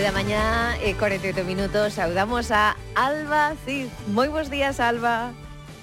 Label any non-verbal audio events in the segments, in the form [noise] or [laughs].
11 da mañá e 48 minutos saudamos a Alba Cid. Moi bons días, Alba.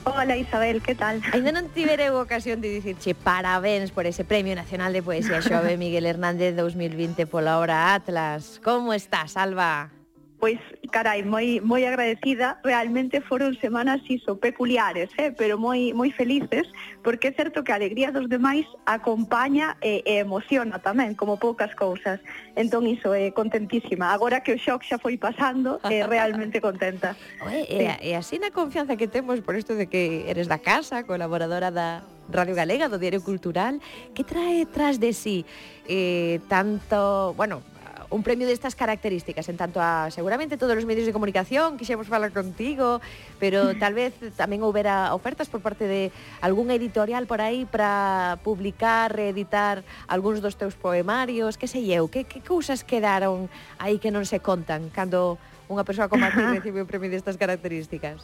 Hola Isabel, que tal? Ainda non tivereu ocasión de dicirche parabéns por ese Premio Nacional de Poesía Xove Miguel Hernández 2020 pola obra Atlas. Como estás, Alba? Pois, carai, moi, moi agradecida. Realmente foron semanas iso, peculiares, eh? pero moi, moi felices, porque é certo que a alegría dos demais acompaña e, e emociona tamén, como poucas cousas. Entón, iso, é eh, contentísima. Agora que o shock xa foi pasando, é eh, [laughs] realmente contenta. Oe, sí. e, e así na confianza que temos por isto de que eres da casa, colaboradora da, Radio Galega, do Diario Cultural, que trae tras de sí eh, tanto, bueno, un premio destas características, en tanto a seguramente todos os medios de comunicación quixemos falar contigo, pero tal vez tamén houbera ofertas por parte de algún editorial por aí para publicar, reeditar algúns dos teus poemarios, que sei eu, que, que cousas quedaron aí que non se contan cando unha persoa como a ti [laughs] recibe un premio destas características?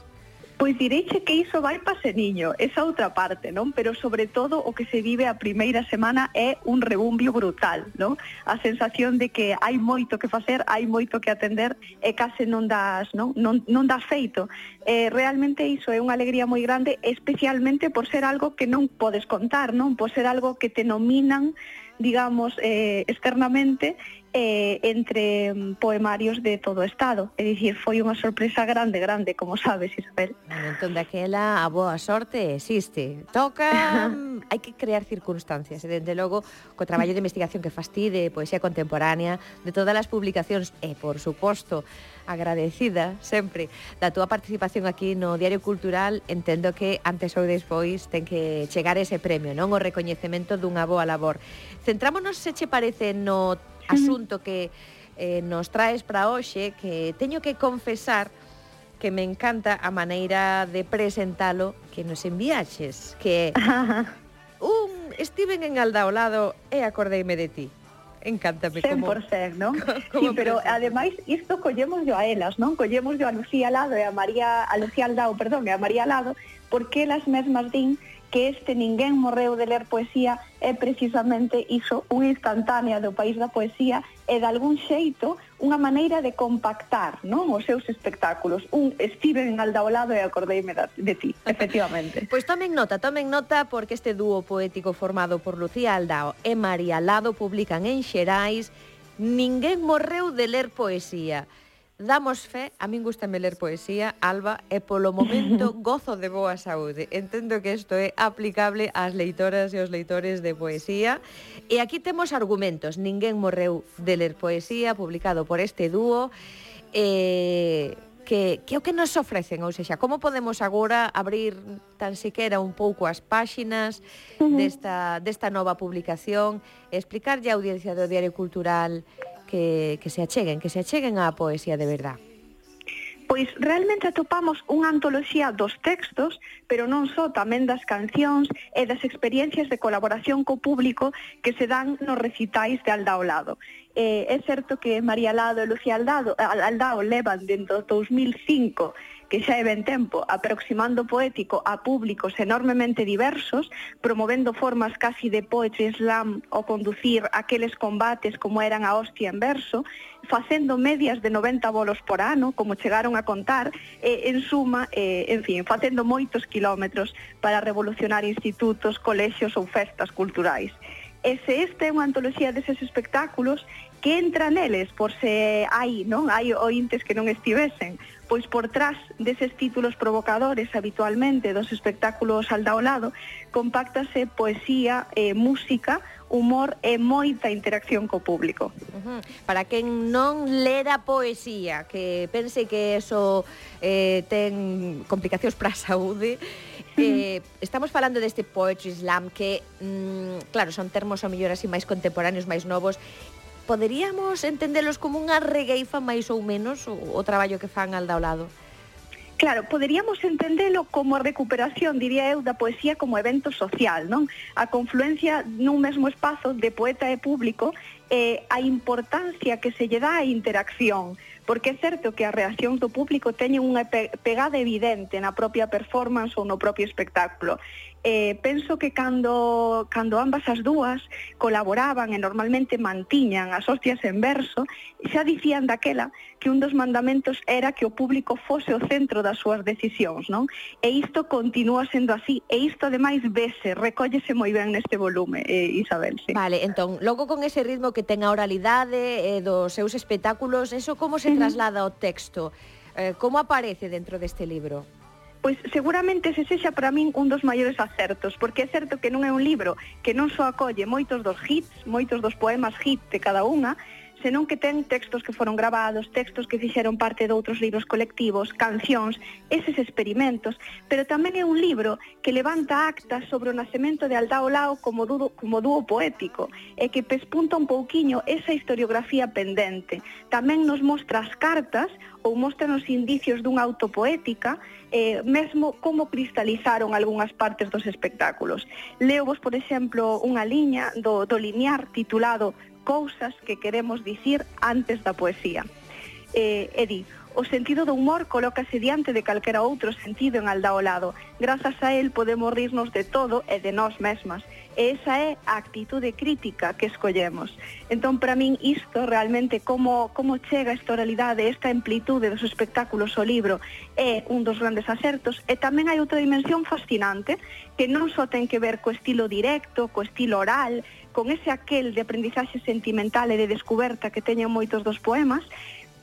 Pois direiche que iso vai pa niño, esa outra parte, non? Pero sobre todo o que se vive a primeira semana é un rebumbio brutal, non? A sensación de que hai moito que facer, hai moito que atender e case non das, non? Non, non das feito. Eh, realmente iso é unha alegría moi grande, especialmente por ser algo que non podes contar, non? Por ser algo que te nominan digamos, eh, externamente eh, entre mm, poemarios de todo o Estado. É dicir, foi unha sorpresa grande, grande, como sabes, Isabel. Entón, daquela, a boa sorte existe. Toca, [laughs] mm, hai que crear circunstancias. E, dende logo, co traballo de investigación que fastide, ti de poesía contemporánea, de todas as publicacións, e, por suposto, agradecida sempre da túa participación aquí no Diario Cultural, entendo que antes ou despois ten que chegar ese premio, non? O recoñecemento dunha boa labor. Centrámonos, se che parece, no asunto que eh, nos traes para hoxe que teño que confesar que me encanta a maneira de presentalo que nos enviaches que [laughs] un Steven en Aldaolado e acordeime de ti. Encántame 100%, como... 100%, non? [laughs] Como sí, pero presenta. ademais isto collemos yo a elas, non? Collemos yo a Lucía Lado e a María... A Lucía Aldao, perdón, e a María Lado, porque elas mesmas din que este ninguén morreu de ler poesía é precisamente iso, unha instantánea do país da poesía e de algún xeito unha maneira de compactar non os seus espectáculos. Un estive en Aldaolado e acordeime de ti, [laughs] efectivamente. pois tomen nota, tomen nota porque este dúo poético formado por Lucía Aldao e María Lado publican en Xerais Ninguén morreu de ler poesía. Damos fe, a min gustame ler poesía, Alba, e polo momento [laughs] gozo de boa saúde. Entendo que isto é aplicable ás leitoras e aos leitores de poesía. E aquí temos argumentos. Ninguén morreu de ler poesía, publicado por este dúo. Eh, que, que o que nos ofrecen, ou seja, como podemos agora abrir tan siquera un pouco as páxinas uh -huh. desta, desta nova publicación, explicarlle a audiencia do Diario Cultural que, que se acheguen, que se acheguen á poesía de verdad? Pois realmente atopamos unha antoloxía dos textos, pero non só tamén das cancións e das experiencias de colaboración co público que se dan nos recitais de Alda Lado. Eh, é certo que María Lado e Lucía Aldao, Aldao levan dentro 2005 que xa é ben tempo, aproximando poético a públicos enormemente diversos, promovendo formas casi de poetry slam ou conducir aqueles combates como eran a hostia en verso, facendo medias de 90 bolos por ano, como chegaron a contar, e, en suma, e, en fin, facendo moitos kilómetros para revolucionar institutos, colexios ou festas culturais. E se esta é unha antoloxía deses espectáculos, que entra neles por se hai, non? Hai ointes que non estivesen pois por trás deses títulos provocadores habitualmente dos espectáculos al dao lado, compactase poesía, eh, música, humor e moita interacción co público. Uh -huh. Para quen non lera poesía, que pense que eso eh, ten complicacións para a saúde, Eh, estamos falando deste Poetry Slam que, mm, claro, son termos ao mellor así máis contemporáneos, máis novos poderíamos entendelos como unha regueifa máis ou menos o, o traballo que fan al da lado? Claro, poderíamos entendelo como a recuperación, diría eu, da poesía como evento social, non? A confluencia nun mesmo espazo de poeta e público eh, a importancia que se lle dá á interacción, porque é certo que a reacción do público teñe unha pegada evidente na propia performance ou no propio espectáculo eh, penso que cando, cando ambas as dúas colaboraban e normalmente mantiñan as hostias en verso, xa dicían daquela que un dos mandamentos era que o público fose o centro das súas decisións, non? E isto continúa sendo así, e isto ademais vese, recóllese moi ben neste volume, eh, Isabel, sí. Vale, entón, logo con ese ritmo que ten a oralidade eh, dos seus espectáculos, eso como se traslada ao texto? Eh, como aparece dentro deste libro? pois seguramente ese sexa para min un dos maiores acertos, porque é certo que non é un libro que non só acolle moitos dos hits, moitos dos poemas hit de cada unha, senón que ten textos que foron gravados, textos que fixeron parte de outros libros colectivos, cancións, eses experimentos, pero tamén é un libro que levanta actas sobre o nacemento de Aldao Lao como dúo, como dúo poético e que pespunta un pouquiño esa historiografía pendente. Tamén nos mostra as cartas ou mostra os indicios dunha autopoética, eh, mesmo como cristalizaron algunhas partes dos espectáculos. Leovos, por exemplo, unha liña do, do linear titulado cousas que queremos dicir antes da poesía. Eh, e di, o sentido do humor colócase diante de calquera outro sentido en alda o lado. Grazas a él podemos rirnos de todo e de nós mesmas. E esa é a actitude crítica que escollemos. Entón, para min, isto realmente, como, como chega esta oralidade, esta amplitude dos espectáculos ao libro, é un dos grandes acertos. E tamén hai outra dimensión fascinante, que non só ten que ver co estilo directo, co estilo oral, con ese aquel de aprendizaxe sentimental e de descoberta que teñen moitos dos poemas,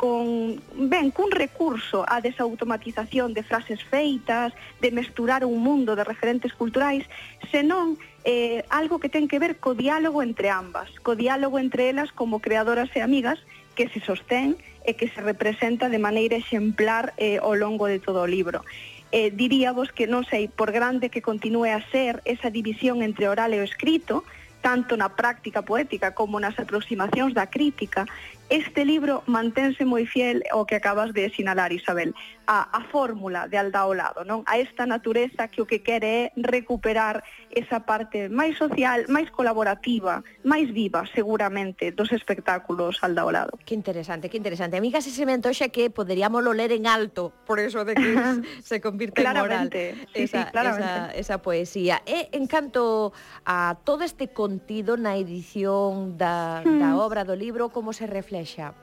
con, ben, cun recurso á desautomatización de frases feitas, de mesturar un mundo de referentes culturais, senón eh, algo que ten que ver co diálogo entre ambas, co diálogo entre elas como creadoras e amigas que se sostén e que se representa de maneira exemplar eh, ao longo de todo o libro. Eh, diríamos que non sei, por grande que continúe a ser esa división entre oral e o escrito, tanto na práctica poética como nas aproximacións da crítica, Este libro mantense moi fiel ao que acabas de sinalar, Isabel, a, a fórmula de Aldao Lado, non? a esta natureza que o que quere é recuperar esa parte máis social, máis colaborativa, máis viva, seguramente, dos espectáculos Aldao Lado. Que interesante, que interesante. A mí casi se me antoxa que poderíamos lo ler en alto, por eso de que [laughs] se convirte claramente, en moral sí, esa, sí, claramente. esa, esa poesía. E en canto a todo este contido na edición da, hmm. da mm. obra do libro, como se refleja Irexa?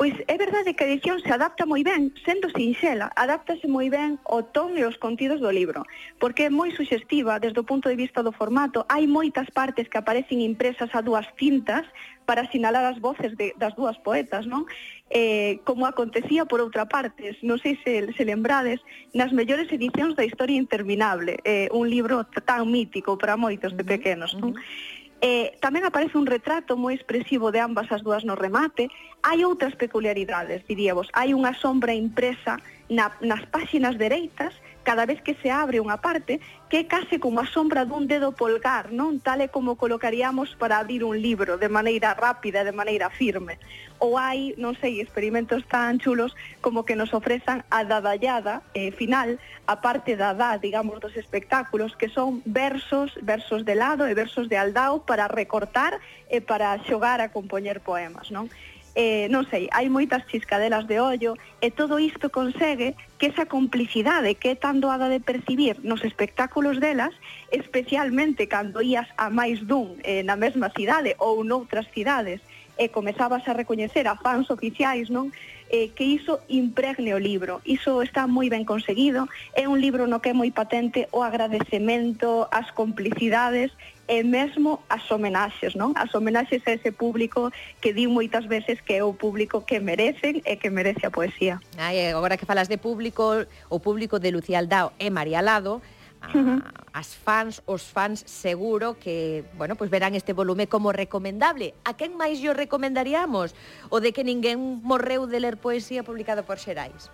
Pois é verdade que a edición se adapta moi ben, sendo sinxela, adáptase moi ben o ton e os contidos do libro, porque é moi suxestiva desde o punto de vista do formato, hai moitas partes que aparecen impresas a dúas cintas para sinalar as voces de, das dúas poetas, non? Eh, como acontecía por outra parte, non sei se, se lembrades, nas mellores edicións da Historia Interminable, eh, un libro tan mítico para moitos de pequenos, non? Uh -huh. Eh, tamén aparece un retrato moi expresivo de ambas as dúas no remate. Hai outras peculiaridades, diríamos. Hai unha sombra impresa na, nas páxinas dereitas cada vez que se abre unha parte, que é case como a sombra dun dedo polgar, non tal e como colocaríamos para abrir un libro, de maneira rápida, de maneira firme. Ou hai, non sei, experimentos tan chulos como que nos ofrezan a dadallada eh, final, a parte da dad, digamos, dos espectáculos, que son versos, versos de lado e versos de aldao para recortar e para xogar a compoñer poemas, non? eh, non sei, hai moitas chiscadelas de ollo e todo isto consegue que esa complicidade que é tan doada de percibir nos espectáculos delas, especialmente cando ías a máis dun eh, na mesma cidade ou noutras cidades, e comezabas a recoñecer a fans oficiais, non? eh, que iso impregne o libro. Iso está moi ben conseguido, é un libro no que é moi patente o agradecemento, as complicidades e mesmo as homenaxes, non? As homenaxes a ese público que di moitas veces que é o público que merecen e que merece a poesía. Ai, agora que falas de público, o público de Lucía Aldao e María Lado, Ah, a, uh -huh. as fans, os fans seguro que, bueno, pois pues verán este volume como recomendable. A quen máis yo recomendaríamos? O de que ninguén morreu de ler poesía publicada por Xerais?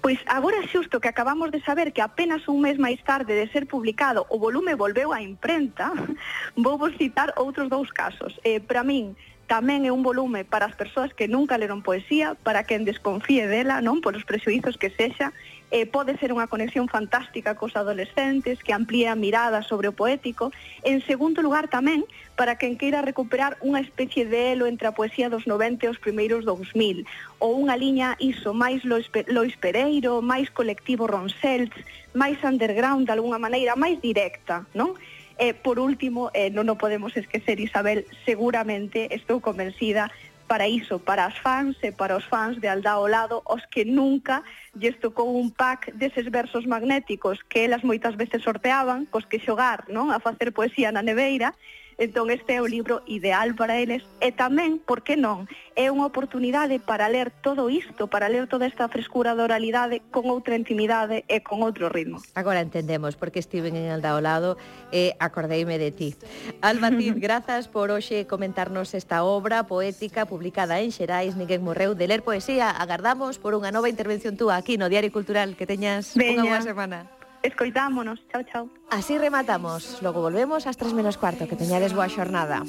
Pois agora xusto que acabamos de saber que apenas un mes máis tarde de ser publicado o volume volveu á imprenta, [laughs] vou vos citar outros dous casos. Eh, para min, tamén é un volume para as persoas que nunca leron poesía, para quen desconfíe dela, non, polos prexuizos que sexa, eh, pode ser unha conexión fantástica cos adolescentes que amplía a mirada sobre o poético. En segundo lugar tamén, para quen queira recuperar unha especie de elo entre a poesía dos 90 e os primeiros 2000, ou unha liña iso, máis Lois Pereiro, máis colectivo Ronselts, máis underground de alguna maneira, máis directa, non? E, por último, eh, non o podemos esquecer, Isabel, seguramente estou convencida para iso, para as fans e para os fans de Alda ao lado, os que nunca lles tocou un pack deses versos magnéticos que elas moitas veces sorteaban, cos que xogar, non, a facer poesía na neveira, Entón este é o libro ideal para eles e tamén, por que non, é unha oportunidade para ler todo isto, para ler toda esta frescura da oralidade con outra intimidade e con outro ritmo. Agora entendemos porque estiven en el dao lado e acordeime de ti. Alba Cid, [laughs] grazas por hoxe comentarnos esta obra poética publicada en Xerais Miguel Morreu de ler poesía. Agardamos por unha nova intervención túa aquí no Diario Cultural que teñas Veña. unha boa semana. Escoitámonos. Chao, chao. Así rematamos. Logo volvemos ás 3 menos cuarto. Que teñades boa xornada.